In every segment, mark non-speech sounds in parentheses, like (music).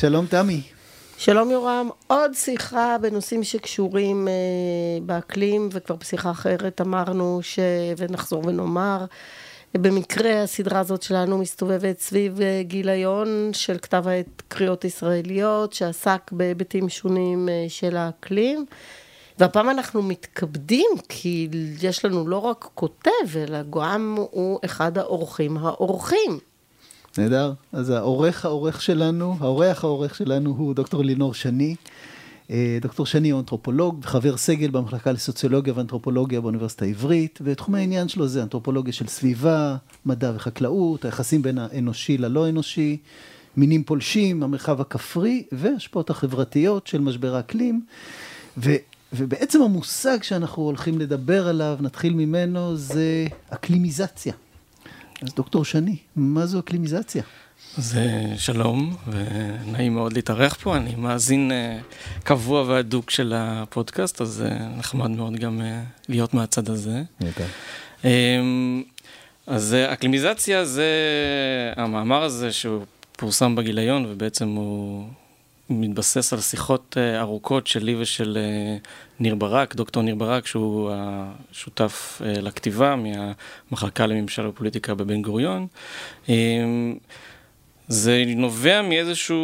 שלום תמי. שלום יורם, עוד שיחה בנושאים שקשורים אה, באקלים, וכבר בשיחה אחרת אמרנו, ש... ונחזור ונאמר, במקרה הסדרה הזאת שלנו מסתובבת סביב אה, גיליון של כתב העת קריאות ישראליות, שעסק בהיבטים שונים אה, של האקלים. והפעם אנחנו מתכבדים, כי יש לנו לא רק כותב, אלא גם הוא אחד האורחים האורחים. נהדר. אז העורך העורך שלנו, האורח העורך שלנו הוא דוקטור לינור שני. אה, דוקטור שני הוא אנתרופולוג וחבר סגל במחלקה לסוציולוגיה ואנתרופולוגיה באוניברסיטה העברית, ותחום העניין שלו זה אנתרופולוגיה של סביבה, מדע וחקלאות, היחסים בין האנושי ללא אנושי, מינים פולשים, המרחב הכפרי והשפעות החברתיות של משבר האקלים. ו... ובעצם המושג שאנחנו הולכים לדבר עליו, נתחיל ממנו, זה אקלימיזציה. אז דוקטור שני, מה זו אקלימיזציה? אז שלום, ונעים מאוד להתארח פה. אני מאזין אה, קבוע והדוק של הפודקאסט, אז אה, נחמד מאוד גם אה, להיות מהצד הזה. אמ, אז אקלימיזציה זה המאמר הזה שהוא פורסם בגיליון, ובעצם הוא מתבסס על שיחות ארוכות שלי ושל ניר ברק, דוקטור ניר ברק, שהוא השותף לכתיבה מהמחלקה לממשל ופוליטיקה בבן גוריון. אמ, זה נובע מאיזושהי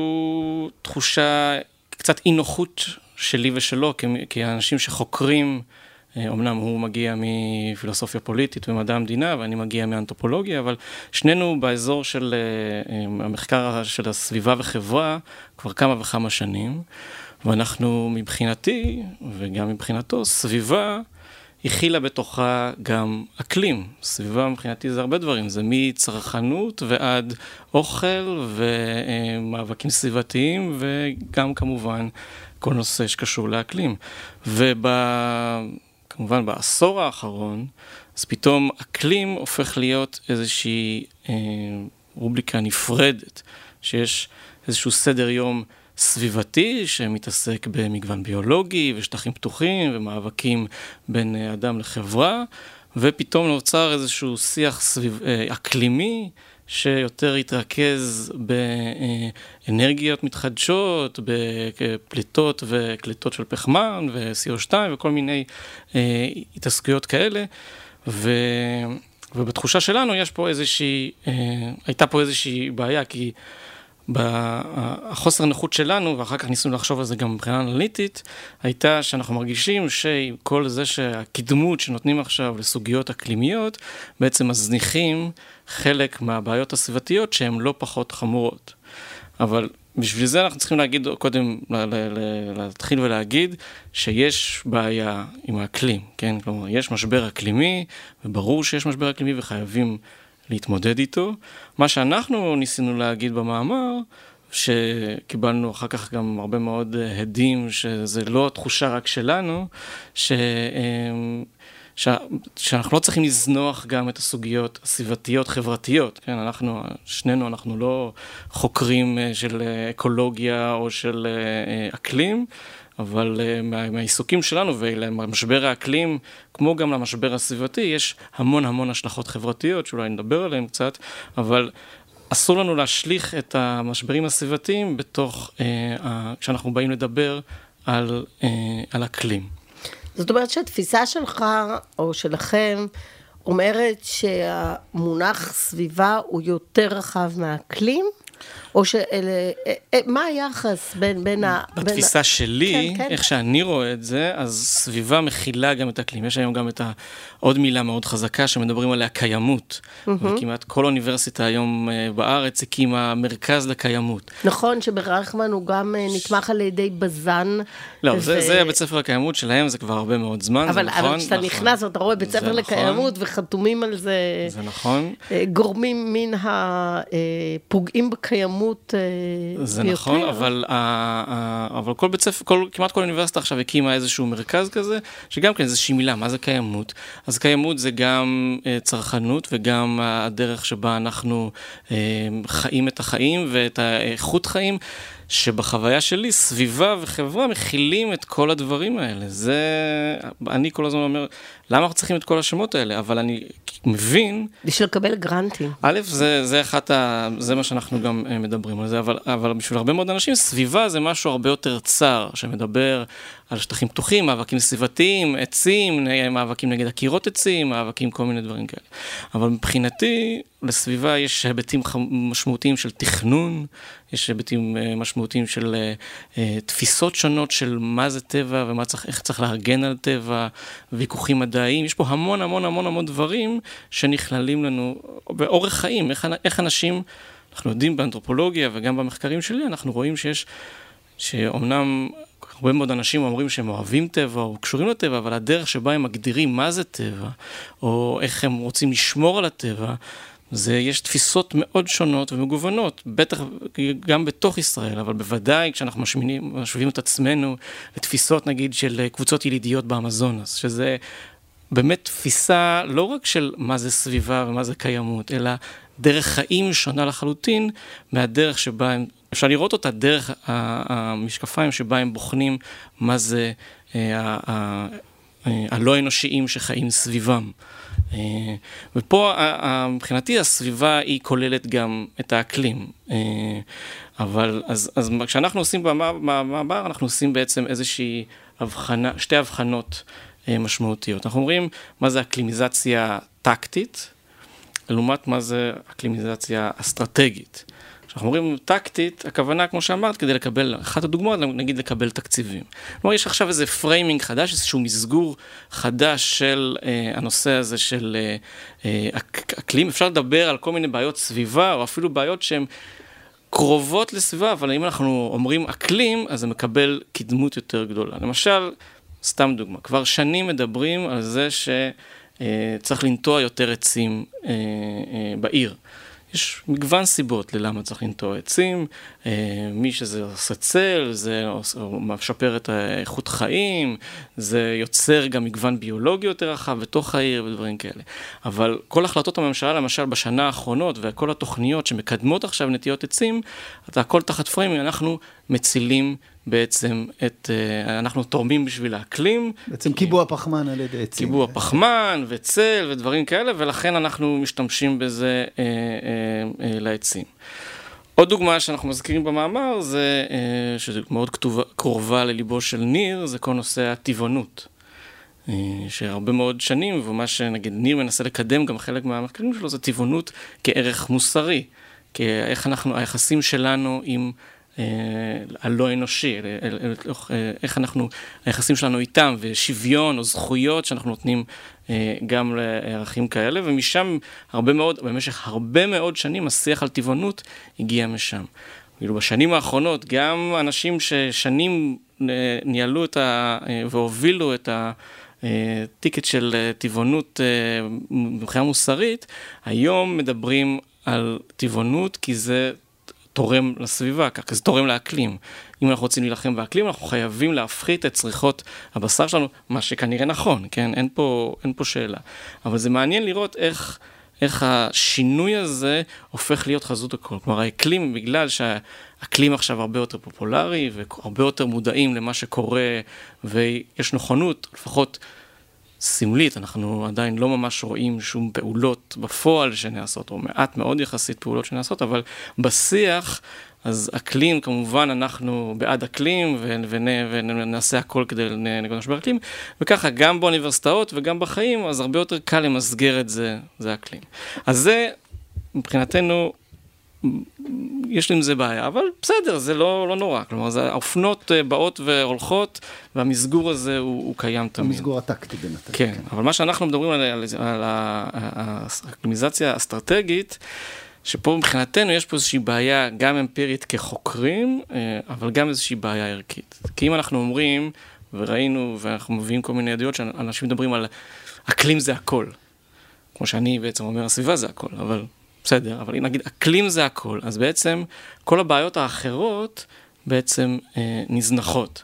תחושה, קצת אי נוחות שלי ושלו, כאנשים שחוקרים, אמנם הוא מגיע מפילוסופיה פוליטית ומדע המדינה, ואני מגיע מאנתרופולוגיה, אבל שנינו באזור של המחקר של הסביבה וחברה כבר כמה וכמה שנים, ואנחנו מבחינתי, וגם מבחינתו, סביבה הכילה בתוכה גם אקלים. סביבה מבחינתי זה הרבה דברים, זה מצרכנות ועד אוכל ומאבקים סביבתיים וגם כמובן כל נושא שקשור לאקלים. וכמובן בעשור האחרון, אז פתאום אקלים הופך להיות איזושהי אה, רובריקה נפרדת, שיש איזשהו סדר יום סביבתי שמתעסק במגוון ביולוגי ושטחים פתוחים ומאבקים בין אדם לחברה, ופתאום נוצר איזשהו שיח סביב, אה, אקלימי שיותר התרכז באנרגיות מתחדשות, בפליטות וקליטות של פחמן ו-CO2 וכל מיני אה, התעסקויות כאלה. ו... ובתחושה שלנו יש פה איזושהי, אה, הייתה פה איזושהי בעיה, כי החוסר נוחות שלנו, ואחר כך ניסינו לחשוב על זה גם מבחינה אנליטית, הייתה שאנחנו מרגישים שכל זה שהקדמות שנותנים עכשיו לסוגיות אקלימיות, בעצם מזניחים חלק מהבעיות הסביבתיות שהן לא פחות חמורות. אבל בשביל זה אנחנו צריכים להגיד, קודם להתחיל ולהגיד שיש בעיה עם האקלים, כן? כלומר, יש משבר אקלימי, וברור שיש משבר אקלימי וחייבים להתמודד איתו. מה שאנחנו ניסינו להגיד במאמר, שקיבלנו אחר כך גם הרבה מאוד הדים, שזה לא התחושה רק שלנו, ש... ש... שאנחנו לא צריכים לזנוח גם את הסוגיות הסביבתיות חברתיות, כן, אנחנו, שנינו, אנחנו לא חוקרים אה, של אקולוגיה או של אה, אקלים, אבל מה, מהעיסוקים שלנו ולמשבר האקלים, כמו גם למשבר הסביבתי, יש המון המון השלכות חברתיות, שאולי נדבר עליהן קצת, אבל אסור לנו להשליך את המשברים הסביבתיים בתוך, uh, כשאנחנו באים לדבר על, uh, על אקלים. זאת אומרת שהתפיסה שלך, או שלכם, אומרת שהמונח סביבה הוא יותר רחב מהאקלים? או שאלה, אה, אה, מה היחס בין, בין ה... בתפיסה בין שלי, כן, כן. איך שאני רואה את זה, אז סביבה מכילה גם את אקלים. יש היום גם את ה... עוד מילה מאוד חזקה שמדברים עליה, קיימות. Mm-hmm. וכמעט כל אוניברסיטה היום אה, בארץ הקימה מרכז לקיימות. נכון, שברחמן הוא גם נתמך על ידי בז"ן. לא, ו... זה, זה בית ספר הקיימות שלהם, זה כבר הרבה מאוד זמן, אבל, זה נכון. אבל כשאתה נכון. נכנס ואתה רואה בית ספר נכון. לקיימות וחתומים על זה... זה נכון. גורמים מן הפוגעים בקיימות. כמות אה, זה ביותר. נכון, אבל, אבל כל בית ספר, כל, כמעט כל אוניברסיטה עכשיו הקימה איזשהו מרכז כזה, שגם כן איזושהי מילה, מה זה קיימות? אז קיימות זה גם אה, צרכנות וגם הדרך שבה אנחנו אה, חיים את החיים ואת האיכות חיים. שבחוויה שלי, סביבה וחברה מכילים את כל הדברים האלה. זה, אני כל הזמן אומר, למה אנחנו צריכים את כל השמות האלה? אבל אני מבין... בשביל לקבל גרנטים. א', זה, זה אחת ה... זה מה שאנחנו גם אה, מדברים על זה, אבל, אבל בשביל הרבה מאוד אנשים, סביבה זה משהו הרבה יותר צר, שמדבר על שטחים פתוחים, מאבקים סביבתיים, עצים, מאבקים נגד עקירות עצים, מאבקים, כל מיני דברים כאלה. אבל מבחינתי, לסביבה יש היבטים משמעותיים של תכנון, יש היבטים אה, משמעותיים של uh, תפיסות שונות של מה זה טבע ואיך צריך להגן על טבע, ויכוחים מדעיים, יש פה המון המון המון המון דברים שנכללים לנו באורח חיים, איך, איך אנשים, אנחנו יודעים באנתרופולוגיה וגם במחקרים שלי, אנחנו רואים שיש, שאומנם הרבה מאוד אנשים אומרים שהם אוהבים טבע או קשורים לטבע, אבל הדרך שבה הם מגדירים מה זה טבע, או איך הם רוצים לשמור על הטבע, זה, יש תפיסות מאוד שונות ומגוונות, בטח גם בתוך ישראל, אבל בוודאי כשאנחנו משמינים, משווים את עצמנו לתפיסות נגיד של קבוצות ילידיות באמזונס, שזה באמת תפיסה לא רק של מה זה סביבה ומה זה קיימות, אלא דרך חיים שונה לחלוטין מהדרך שבה הם, אפשר לראות אותה דרך המשקפיים שבה הם בוחנים מה זה אה, הלא אנושיים שחיים סביבם. אה, ופה מבחינתי הסביבה היא כוללת גם את האקלים. אה, אבל אז, אז כשאנחנו עושים במעבר, אנחנו עושים בעצם איזושהי הבחנה, שתי הבחנות אה, משמעותיות. אנחנו אומרים מה זה אקלימיזציה טקטית, לעומת מה זה אקלימיזציה אסטרטגית. כשאנחנו אומרים טקטית, הכוונה, כמו שאמרת, כדי לקבל, אחת הדוגמאות, נגיד לקבל תקציבים. כלומר, יש עכשיו איזה framing חדש, איזשהו מסגור חדש של אה, הנושא הזה של אה, אה, אקלים. אפשר לדבר על כל מיני בעיות סביבה, או אפילו בעיות שהן קרובות לסביבה, אבל אם אנחנו אומרים אקלים, אז זה מקבל קדמות יותר גדולה. למשל, סתם דוגמה, כבר שנים מדברים על זה שצריך לנטוע יותר עצים אה, אה, בעיר. יש מגוון סיבות ללמה צריך לנטוע עצים, אה, מי שזה עושה צל, זה משפר את האיכות חיים, זה יוצר גם מגוון ביולוגי יותר רחב בתוך העיר ודברים כאלה. אבל כל החלטות הממשלה, למשל בשנה האחרונות, וכל התוכניות שמקדמות עכשיו נטיות עצים, אתה הכל תחת פריימים, אנחנו מצילים בעצם את, אה, אנחנו תורמים בשביל האקלים. בעצם קיבוע פחמן על ידי עצים. קיבוע פחמן וצל ודברים כאלה, ולכן אנחנו משתמשים בזה אה, אה, אה, לעצים. עוד דוגמה שאנחנו מזכירים במאמר, זה, אה, שזה מאוד כתובה, קרובה לליבו של ניר, זה כל נושא הטבעונות. אה, שהרבה מאוד שנים, ומה שנגיד ניר מנסה לקדם, גם חלק מהמחקרים שלו, זה טבעונות כערך מוסרי. כאיך אנחנו, היחסים שלנו עם הלא אנושי, אה, איך אנחנו, היחסים שלנו איתם, ושוויון או זכויות שאנחנו נותנים אה, גם לערכים כאלה, ומשם הרבה מאוד, במשך הרבה מאוד שנים השיח על טבעונות הגיע משם. כאילו בשנים האחרונות, גם אנשים ששנים ניהלו את ה... והובילו את ה... טיקט של טבעונות מבחינה מוסרית, היום מדברים על טבעונות כי זה תורם לסביבה, כי זה תורם לאקלים. אם אנחנו רוצים להילחם באקלים, אנחנו חייבים להפחית את צריכות הבשר שלנו, מה שכנראה נכון, כן? אין פה, אין פה שאלה. אבל זה מעניין לראות איך, איך השינוי הזה הופך להיות חזות הכל. כלומר, האקלים, בגלל שהאקלים עכשיו הרבה יותר פופולרי, והרבה יותר מודעים למה שקורה, ויש נכונות, לפחות... סמלית, אנחנו עדיין לא ממש רואים שום פעולות בפועל שנעשות, או מעט מאוד יחסית פעולות שנעשות, אבל בשיח, אז אקלים, כמובן אנחנו בעד אקלים, ונעשה הכל כדי נגד משבר אקלים, וככה גם באוניברסיטאות וגם בחיים, אז הרבה יותר קל למסגר את זה, זה אקלים. אז זה מבחינתנו יש עם זה בעיה, אבל בסדר, זה לא, לא נורא. כלומר, זה, האופנות אה, באות והולכות, והמסגור הזה הוא, הוא קיים תמיד. המסגור הטקטי בינתיים. כן, כן, אבל מה שאנחנו מדברים על, על, על האקלימיזציה האסטרטגית, שפה מבחינתנו יש פה איזושהי בעיה גם אמפירית כחוקרים, אה, אבל גם איזושהי בעיה ערכית. כי אם אנחנו אומרים, וראינו, ואנחנו מביאים כל מיני עדויות, שאנשים מדברים על אקלים זה הכל. כמו שאני בעצם אומר, הסביבה זה הכל, אבל בסדר, אבל אם נגיד אקלים זה הכל, אז בעצם כל הבעיות האחרות בעצם אה, נזנחות.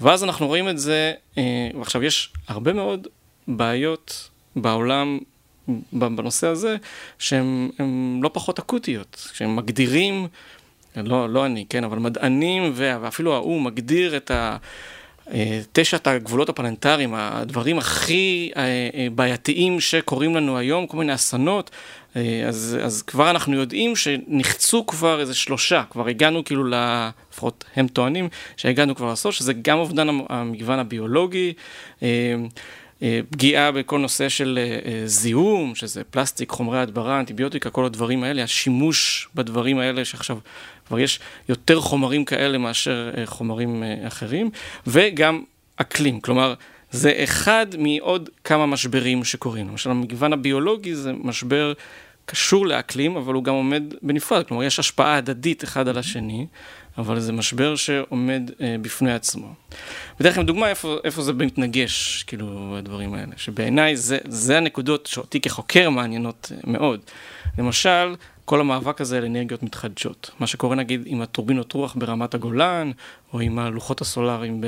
ואז אנחנו רואים את זה, אה, ועכשיו יש הרבה מאוד בעיות בעולם בנושא הזה, שהן לא פחות אקוטיות, שהם מגדירים לא, לא אני, כן, אבל מדענים, ואפילו האו"ם מגדיר את ה... תשעת הגבולות הפלנטריים, הדברים הכי בעייתיים שקורים לנו היום, כל מיני אסונות, אז, אז כבר אנחנו יודעים שנחצו כבר איזה שלושה, כבר הגענו כאילו, לפחות הם טוענים, שהגענו כבר לסוף, שזה גם אובדן המגוון הביולוגי. אה, פגיעה בכל נושא של אה, אה, זיהום, שזה פלסטיק, חומרי הדברה, אנטיביוטיקה, כל הדברים האלה, השימוש בדברים האלה שעכשיו כבר יש יותר חומרים כאלה מאשר חומרים אחרים, וגם אקלים, כלומר זה אחד מעוד כמה משברים שקורים. למשל המגוון הביולוגי זה משבר קשור לאקלים, אבל הוא גם עומד בנפרד, כלומר יש השפעה הדדית אחד על השני. אבל זה משבר שעומד אה, בפני עצמו. ואתן לכם דוגמה איפה, איפה זה מתנגש, כאילו, הדברים האלה, שבעיניי זה, זה הנקודות שאותי כחוקר מעניינות אה, מאוד. למשל, כל המאבק הזה על אנרגיות מתחדשות. מה שקורה נגיד עם הטורבינות רוח ברמת הגולן, או עם הלוחות הסולאריים ב,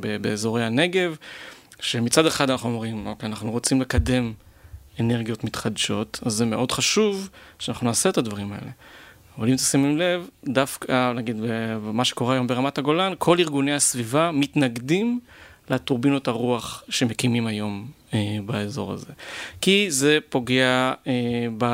ב, באזורי הנגב, שמצד אחד אנחנו אומרים, אוקיי, אנחנו רוצים לקדם אנרגיות מתחדשות, אז זה מאוד חשוב שאנחנו נעשה את הדברים האלה. אבל אם תשימים לב, דווקא, נגיד, במה שקורה היום ברמת הגולן, כל ארגוני הסביבה מתנגדים לטורבינות הרוח שמקימים היום באזור הזה. כי זה פוגע אה, ב,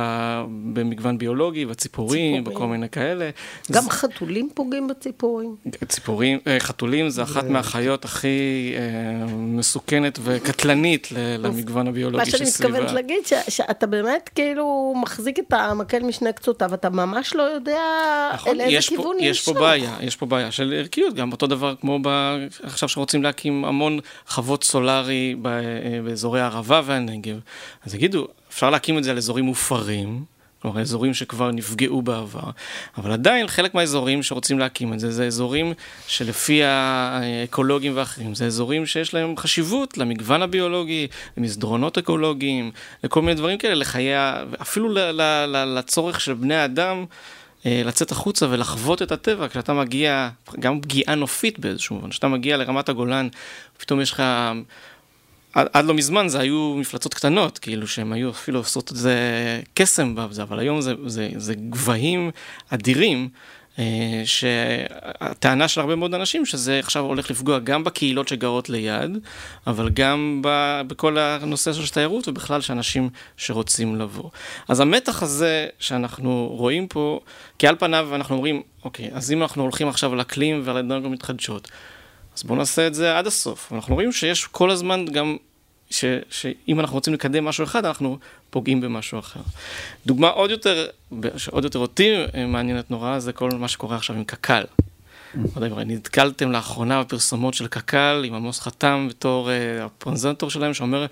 במגוון ביולוגי, בציפורים, בכל מיני כאלה. גם זה... חתולים פוגעים בציפורים. ציפורים, אה, חתולים זה אחת מהחיות הכי אה, מסוכנת וקטלנית למגוון הביולוגי של סביבה. מה שאני מתכוונת להגיד, ש, שאתה באמת כאילו מחזיק את המקל משני קצותיו, אתה ממש לא יודע נכון, לאיזה כיוון יש פה בעיה, יש פה בעיה של ערכיות, גם אותו דבר כמו ב, עכשיו שרוצים להקים המון חוות סולארי אה, באזור. אזורי הערבה והנגב, אז יגידו, אפשר להקים את זה על אזורים מופרים, כלומר אזורים שכבר נפגעו בעבר, אבל עדיין חלק מהאזורים שרוצים להקים את זה, זה אזורים שלפי האקולוגים ואחרים, זה אזורים שיש להם חשיבות למגוון הביולוגי, למסדרונות אקולוגיים, לכל מיני דברים כאלה, לחיי, אפילו לצורך של בני האדם. אה, לצאת החוצה ולחוות את הטבע, כשאתה מגיע, גם פגיעה נופית באיזשהו מובן, כשאתה מגיע לרמת הגולן, פתאום יש לך עד, עד לא מזמן זה היו מפלצות קטנות, כאילו שהן היו אפילו עושות את זה קסם בזה, אבל היום זה, זה, זה גבהים אדירים. אה, שהטענה של הרבה מאוד אנשים שזה עכשיו הולך לפגוע גם בקהילות שגרות ליד, אבל גם ב, בכל הנושא של תיירות ובכלל שאנשים שרוצים לבוא. אז המתח הזה שאנחנו רואים פה, כי על פניו אנחנו אומרים, אוקיי, אז אם אנחנו הולכים עכשיו על אקלים ועל אנרגיות מתחדשות, אז בואו נעשה את זה עד הסוף. אנחנו רואים שיש כל הזמן גם, ש, שאם אנחנו רוצים לקדם משהו אחד, אנחנו פוגעים במשהו אחר. דוגמה עוד יותר, שעוד יותר אותי מעניינת נורא, זה כל מה שקורה עכשיו עם קק"ל. לא יודע אם נתקלתם לאחרונה בפרסומות של קק"ל, עם עמוס חתם בתור uh, הפרזנטור שלהם, שאומר,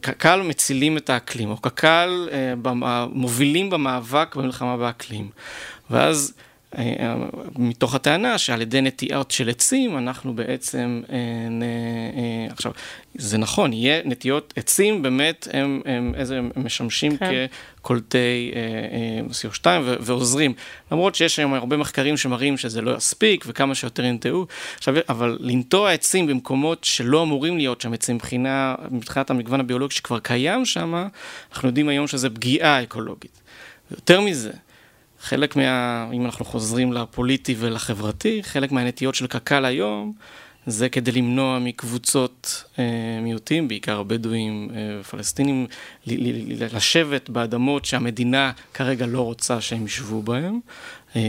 קק"ל מצילים את האקלים, או קק"ל uh, מובילים במאבק במלחמה באקלים. ואז... מתוך הטענה שעל ידי נטיעות של עצים אנחנו בעצם, אה, נ... אה, עכשיו, זה נכון, יהיה נטיעות עצים, באמת הם, הם, איזה, הם משמשים כן. כקולטי אה, CO2 ו- ועוזרים. למרות שיש היום הרבה מחקרים שמראים שזה לא יספיק וכמה שיותר ינטעו. עכשיו, אבל לנטוע עצים במקומות שלא אמורים להיות שם עצים מבחינה, מבחינת המגוון הביולוגי שכבר קיים שם, אנחנו יודעים היום שזה פגיעה אקולוגית. יותר מזה, חלק מה... אם אנחנו חוזרים לפוליטי ולחברתי, חלק מהנטיות של קק"ל היום זה כדי למנוע מקבוצות אה, מיעוטים, בעיקר הבדואים ופלסטינים, אה, לשבת באדמות שהמדינה כרגע לא רוצה שהם ישבו בהם. אה,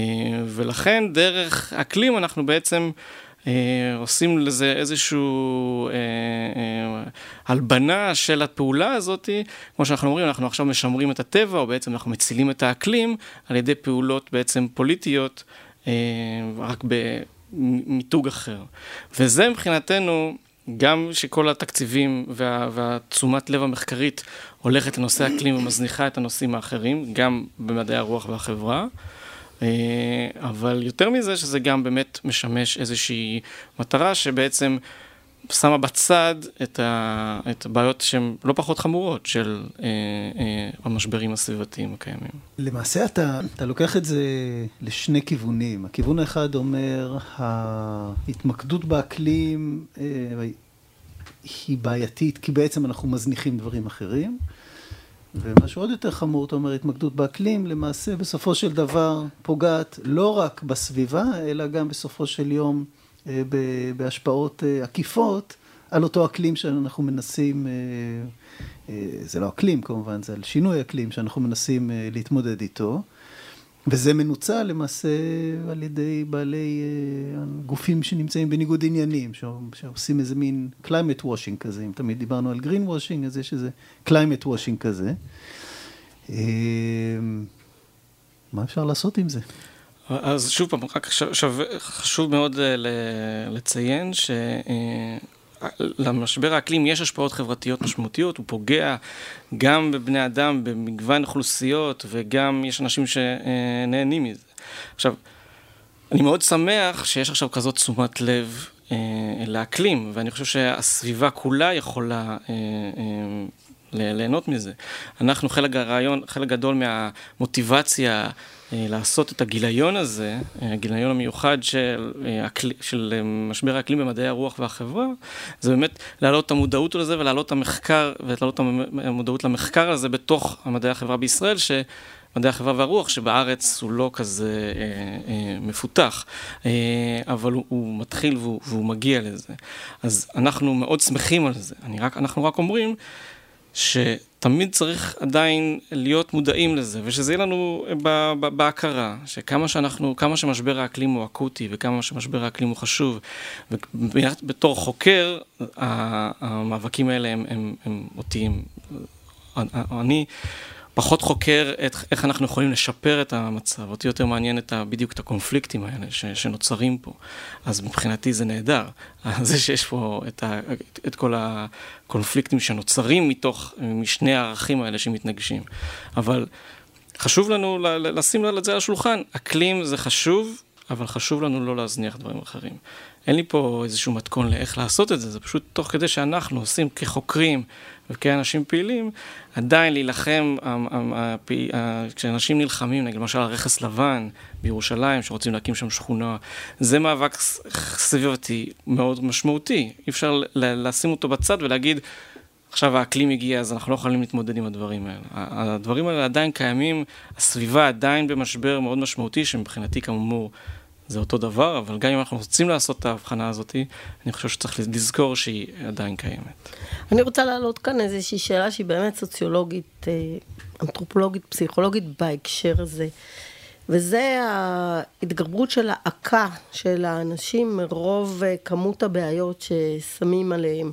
ולכן דרך אקלים אנחנו בעצם אה, עושים לזה איזושהי אה, אה, הלבנה של הפעולה הזאת, כמו שאנחנו אומרים, אנחנו עכשיו משמרים את הטבע, או בעצם אנחנו מצילים את האקלים, על ידי פעולות בעצם פוליטיות, אה, רק במיתוג אחר. וזה מבחינתנו, גם שכל התקציבים וה, והתשומת לב המחקרית הולכת לנושא אקלים ומזניחה את הנושאים האחרים, גם במדעי הרוח והחברה. אה, אבל יותר מזה, שזה גם באמת משמש איזושהי מטרה שבעצם שמה בצד את, ה, את הבעיות שהן לא פחות חמורות של אה, אה, המשברים הסביבתיים הקיימים. למעשה אתה, אתה לוקח את זה לשני כיוונים. הכיוון האחד אומר, ההתמקדות באקלים אה, היא בעייתית, כי בעצם אנחנו מזניחים דברים אחרים. ומשהו עוד יותר חמור, אתה אומר, התמקדות באקלים, למעשה בסופו של דבר פוגעת לא רק בסביבה, אלא גם בסופו של יום בהשפעות עקיפות על אותו אקלים שאנחנו מנסים, זה לא אקלים כמובן, זה על שינוי אקלים שאנחנו מנסים להתמודד איתו. וזה מנוצל למעשה על ידי בעלי אה, גופים שנמצאים בניגוד עניינים, שעושים איזה מין climate washing כזה, אם תמיד דיברנו על green washing, אז יש איזה climate washing כזה. אה, מה אפשר לעשות עם זה? אז שוב פעם, רק שווה, חשוב מאוד אה, לציין ש... למשבר האקלים יש השפעות חברתיות משמעותיות, הוא פוגע גם בבני אדם, במגוון אוכלוסיות, וגם יש אנשים שנהנים מזה. עכשיו, אני מאוד שמח שיש עכשיו כזאת תשומת לב אה, לאקלים, ואני חושב שהסביבה כולה יכולה אה, אה, ליהנות מזה. אנחנו, חלק הרעיון, חלק גדול מהמוטיבציה אה, לעשות את הגיליון הזה, אה, הגיליון המיוחד של, אה, של משבר האקלים במדעי הרוח והחברה, זה באמת להעלות את המודעות לזה ולהעלות את המחקר, ולהעלות את המודעות למחקר הזה בתוך מדעי החברה בישראל, ש... מדעי החברה והרוח, שבארץ הוא לא כזה אה, אה, מפותח, אה, אבל הוא, הוא מתחיל והוא, והוא מגיע לזה. אז אנחנו מאוד שמחים על זה. רק, אנחנו רק אומרים שתמיד צריך עדיין להיות מודעים לזה, ושזה יהיה לנו בהכרה, שכמה שאנחנו, כמה שמשבר האקלים הוא אקוטי, וכמה שמשבר האקלים הוא חשוב, ובתור חוקר, המאבקים האלה הם, הם, הם אותי, הם, אני פחות חוקר את, איך אנחנו יכולים לשפר את המצב, אותי יותר מעניין את ה, בדיוק את הקונפליקטים האלה ש, שנוצרים פה. אז מבחינתי זה נהדר, (laughs) זה שיש פה את, ה, את כל הקונפליקטים שנוצרים מתוך, משני הערכים האלה שמתנגשים. אבל חשוב לנו לשים את זה על השולחן, אקלים זה חשוב, אבל חשוב לנו לא להזניח דברים אחרים. אין לי פה איזשהו מתכון לאיך לעשות את זה, זה פשוט תוך כדי שאנחנו עושים כחוקרים וכאנשים פעילים, עדיין להילחם, כשאנשים נלחמים, נגיד למשל רכס לבן בירושלים, שרוצים להקים שם שכונה, זה מאבק סביבתי מאוד משמעותי. אי אפשר לשים אותו בצד ולהגיד, עכשיו האקלים הגיע, אז אנחנו לא יכולים להתמודד עם הדברים האלה. הדברים האלה עדיין קיימים, הסביבה עדיין במשבר מאוד משמעותי, שמבחינתי כאמור זה אותו דבר, אבל גם אם אנחנו רוצים לעשות את ההבחנה הזאת, אני חושב שצריך לזכור שהיא עדיין קיימת. אני רוצה להעלות כאן איזושהי שאלה שהיא באמת סוציולוגית, אה, אנתרופולוגית, פסיכולוגית בהקשר הזה. וזה ההתגברות של העקה של האנשים מרוב אה, כמות הבעיות ששמים עליהם.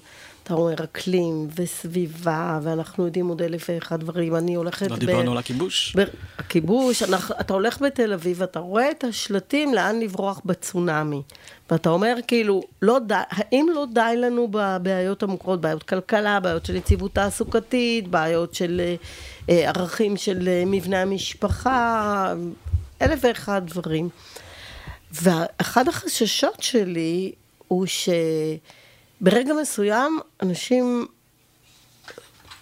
אתה אומר אקלים וסביבה, ואנחנו יודעים עוד אלף ואחד דברים. אני הולכת... לא ב... דיברנו על הכיבוש. ב... הכיבוש, אנחנו... אתה הולך בתל אביב, אתה רואה את השלטים לאן לברוח בצונאמי. ואתה אומר, כאילו, לא די, האם לא די לנו בבעיות המוכרות, בעיות כלכלה, בעיות של יציבות תעסוקתית, בעיות של אה, ערכים של אה, מבנה המשפחה, אלף ואחד דברים. ואחד החששות שלי הוא ש... ברגע מסוים אנשים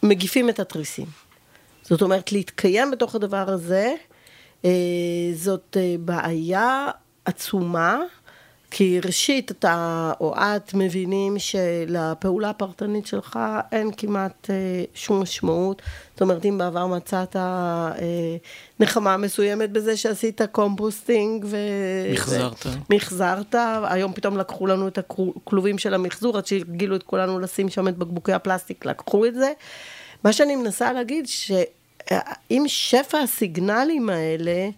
מגיפים את התריסים. זאת אומרת, להתקיים בתוך הדבר הזה, אה, זאת אה, בעיה עצומה, כי ראשית אתה או את מבינים שלפעולה הפרטנית שלך אין כמעט אה, שום משמעות. זאת אומרת, אם בעבר מצאת אה, נחמה מסוימת בזה שעשית composting ו... מחזרת. מחזרת, היום פתאום לקחו לנו את הכלובים של המחזור, עד שהרגילו את כולנו לשים שם את בקבוקי הפלסטיק, לקחו את זה. מה שאני מנסה להגיד, שאם שפע הסיגנלים האלה,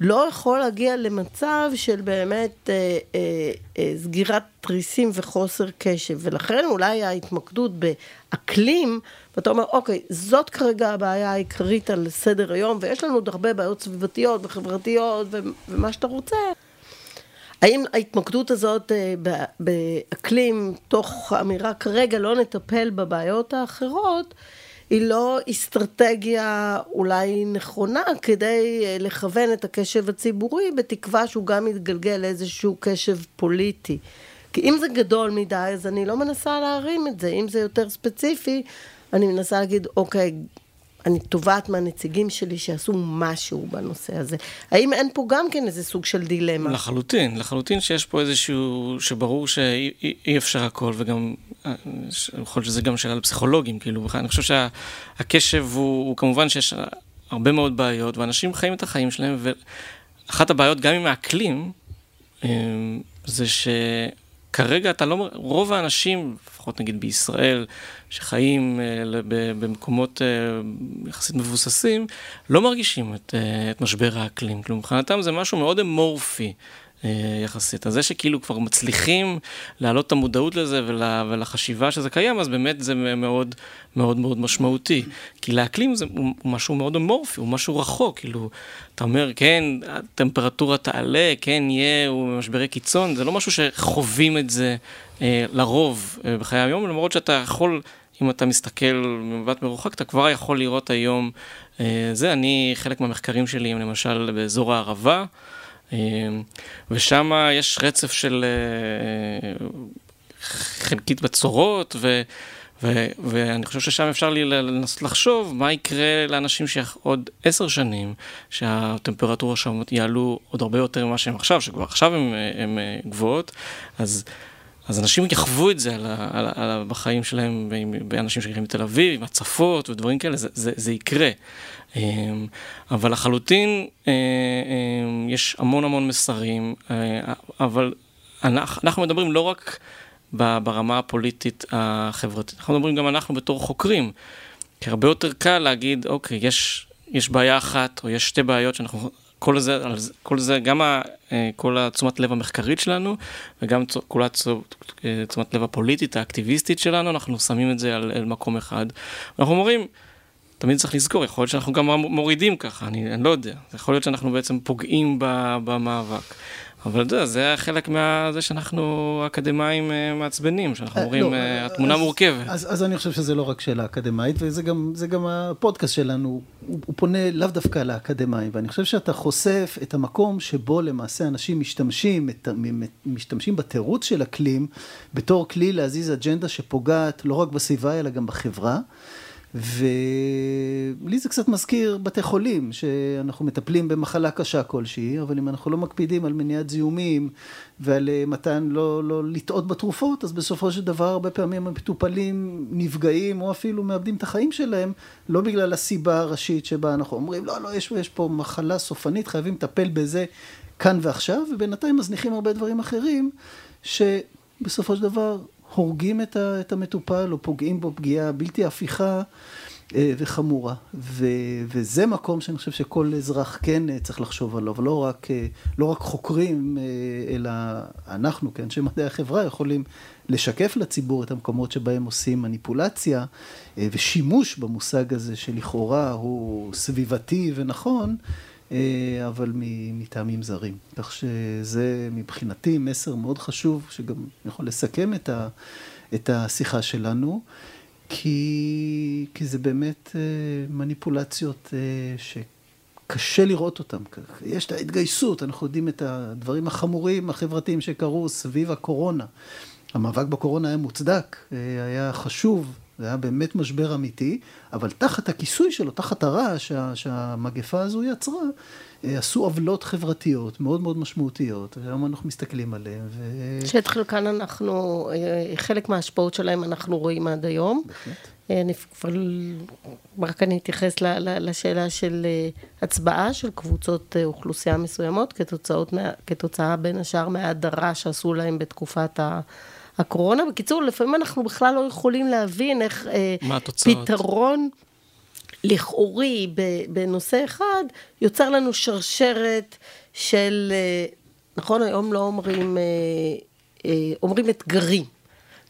לא יכול להגיע למצב של באמת אה, אה, אה, סגירת תריסים וחוסר קשב, ולכן אולי ההתמקדות באקלים, ואתה אומר, אוקיי, זאת כרגע הבעיה העיקרית על סדר היום, ויש לנו עוד הרבה בעיות סביבתיות וחברתיות ומה שאתה רוצה. האם ההתמקדות הזאת אה, באקלים, תוך אמירה כרגע לא נטפל בבעיות האחרות, היא לא אסטרטגיה אולי נכונה כדי אה, לכוון את הקשב הציבורי, בתקווה שהוא גם יתגלגל לאיזשהו קשב פוליטי. כי אם זה גדול מדי, אז אני לא מנסה להרים את זה. אם זה יותר ספציפי, אני מנסה להגיד, אוקיי, אני תובעת מהנציגים שלי שיעשו משהו בנושא הזה. האם אין פה גם כן איזה סוג של דילמה? לחלוטין, לחלוטין שיש פה איזשהו, שברור שאי אי אפשר הכל, וגם, יכול להיות שזה גם שאלה לפסיכולוגים, כאילו, אני חושב שהקשב הוא, הוא כמובן שיש הרבה מאוד בעיות, ואנשים חיים את החיים שלהם, ואחת הבעיות גם עם האקלים, אמ, זה שכרגע אתה לא, רוב האנשים, לפחות נגיד בישראל, שחיים אה, במקומות אה, יחסית מבוססים, לא מרגישים את, אה, את משבר האקלים. כלומר, מבחינתם זה משהו מאוד אמורפי. יחסית. אז זה שכאילו כבר מצליחים להעלות את המודעות לזה ול, ולחשיבה שזה קיים, אז באמת זה מאוד מאוד מאוד משמעותי. כי לאקלים זה הוא משהו מאוד אמורפי, הוא משהו רחוק, כאילו, אתה אומר, כן, הטמפרטורה תעלה, כן, יהיה משברי קיצון, זה לא משהו שחווים את זה אה, לרוב אה, בחיי היום, למרות שאתה יכול, אם אתה מסתכל במבט מרוחק, אתה כבר יכול לראות היום אה, זה. אני, חלק מהמחקרים שלי הם למשל באזור הערבה, ושם יש רצף של חלקית בצורות, ו... ו- ואני חושב ששם אפשר לי לנסות לחשוב מה יקרה לאנשים שעוד עשר שנים, שהטמפרטורה שם יעלו עוד הרבה יותר ממה שהם עכשיו, שכבר עכשיו הן גבוהות, אז אז אנשים יחוו את זה על ה, על, על, בחיים שלהם, באנשים שגרים בתל אביב, עם הצפות ודברים כאלה, זה, זה, זה יקרה. אמ, אבל לחלוטין אה, אמ, יש המון המון מסרים, אה, אבל אנחנו מדברים לא רק ברמה הפוליטית החברתית, אנחנו מדברים גם אנחנו בתור חוקרים. כי הרבה יותר קל להגיד, אוקיי, יש, יש בעיה אחת, או יש שתי בעיות שאנחנו כל זה, כל זה, גם ה, אה, כל התשומת לב המחקרית שלנו, וגם כל התשומת לב הפוליטית, האקטיביסטית שלנו, אנחנו שמים את זה על, על מקום אחד. אנחנו אומרים, תמיד צריך לזכור, יכול להיות שאנחנו גם מורידים ככה, אני, אני לא יודע. יכול להיות שאנחנו בעצם פוגעים במאבק. אבל אתה יודע, זה היה חלק מזה שאנחנו אקדמאים אה, מעצבנים, שאנחנו אה, אומרים, לא, אה, התמונה אז, מורכבת. אז, אני חושב שזה לא רק שאלה אקדמאית, וזה גם, גם הפודקאסט שלנו, הוא, פונה לאו דווקא לאקדמאים, ואני חושב שאתה חושף את המקום שבו למעשה אנשים משתמשים, את, משתמשים בתירוץ של אקלים, בתור כלי להזיז אג'נדה שפוגעת לא רק בסביבה, אלא גם בחברה. ולי זה קצת מזכיר בתי חולים, שאנחנו מטפלים במחלה קשה כלשהי, אבל אם אנחנו לא מקפידים על מניעת זיהומים ועל אה, מתן, לא, לא לטעות בתרופות, אז בסופו של דבר הרבה פעמים המטופלים נפגעים או אפילו מאבדים את החיים שלהם, לא בגלל הסיבה הראשית שבה אנחנו אומרים, לא, לא, יש, יש פה מחלה סופנית, חייבים לטפל בזה כאן ועכשיו, ובינתיים מזניחים הרבה דברים אחרים, שבסופו של דבר הורגים את, ה, את המטופל או פוגעים בו פגיעה בלתי הפיכה אה, וחמורה. ו, וזה מקום שאני חושב שכל אזרח כן אה, צריך לחשוב עליו, לא רק, אה, לא רק חוקרים, אלא אנחנו כאנשי מדעי החברה יכולים לשקף לציבור את המקומות שבהם עושים מניפולציה ושימוש במושג הזה שלכאורה הוא סביבתי ונכון. אה, אבל מטעמים זרים. כך שזה מבחינתי מסר מאוד חשוב, שגם יכול לסכם את, ה, את השיחה שלנו, כי, כי זה באמת אה, מניפולציות אה, שקשה לראות אותן. יש את ההתגייסות, אנחנו יודעים את הדברים החמורים החברתיים שקרו סביב הקורונה. המאבק בקורונה היה מוצדק, היה חשוב, זה היה באמת משבר אמיתי, אבל תחת הכיסוי שלו, תחת הרעש שהמגפה הזו יצרה, אה, עשו עוולות חברתיות מאוד מאוד משמעותיות, והיום אנחנו מסתכלים עליהן. ו... שאת חלקן אנחנו, אה, חלק מההשפעות שלהם אנחנו רואים עד היום. בהחלט. אה, אני כבר, רק אני אתייחס לשאלה של הצבעה של קבוצות אוכלוסייה מסוימות, כתוצאות, כתוצאה בין השאר מההדרה שעשו להם בתקופת ה... הקורונה. בקיצור, לפעמים אנחנו בכלל לא יכולים להבין איך אה, פתרון לכאורי בנושא אחד, יוצר לנו שרשרת של, אה, נכון, היום לא אומרים, אה, אה, אומרים אתגרים,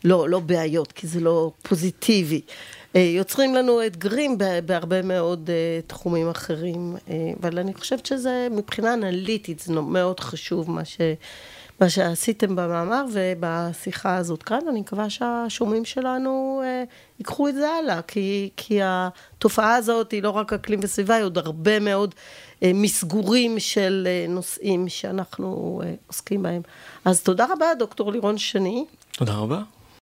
לא, לא בעיות, כי זה לא פוזיטיבי. אה, יוצרים לנו אתגרים בהרבה מאוד אה, תחומים אחרים, אה, אבל אני חושבת שזה מבחינה אנליטית, זה מאוד חשוב מה ש... מה שעשיתם במאמר ובשיחה הזאת כאן, אני מקווה שהשומעים שלנו אה, ייקחו את זה הלאה, כי, כי התופעה הזאת היא לא רק אקלים וסביבה, היא עוד הרבה מאוד אה, מסגורים של אה, נושאים שאנחנו אה, עוסקים בהם. אז תודה רבה, דוקטור לירון שני. תודה רבה.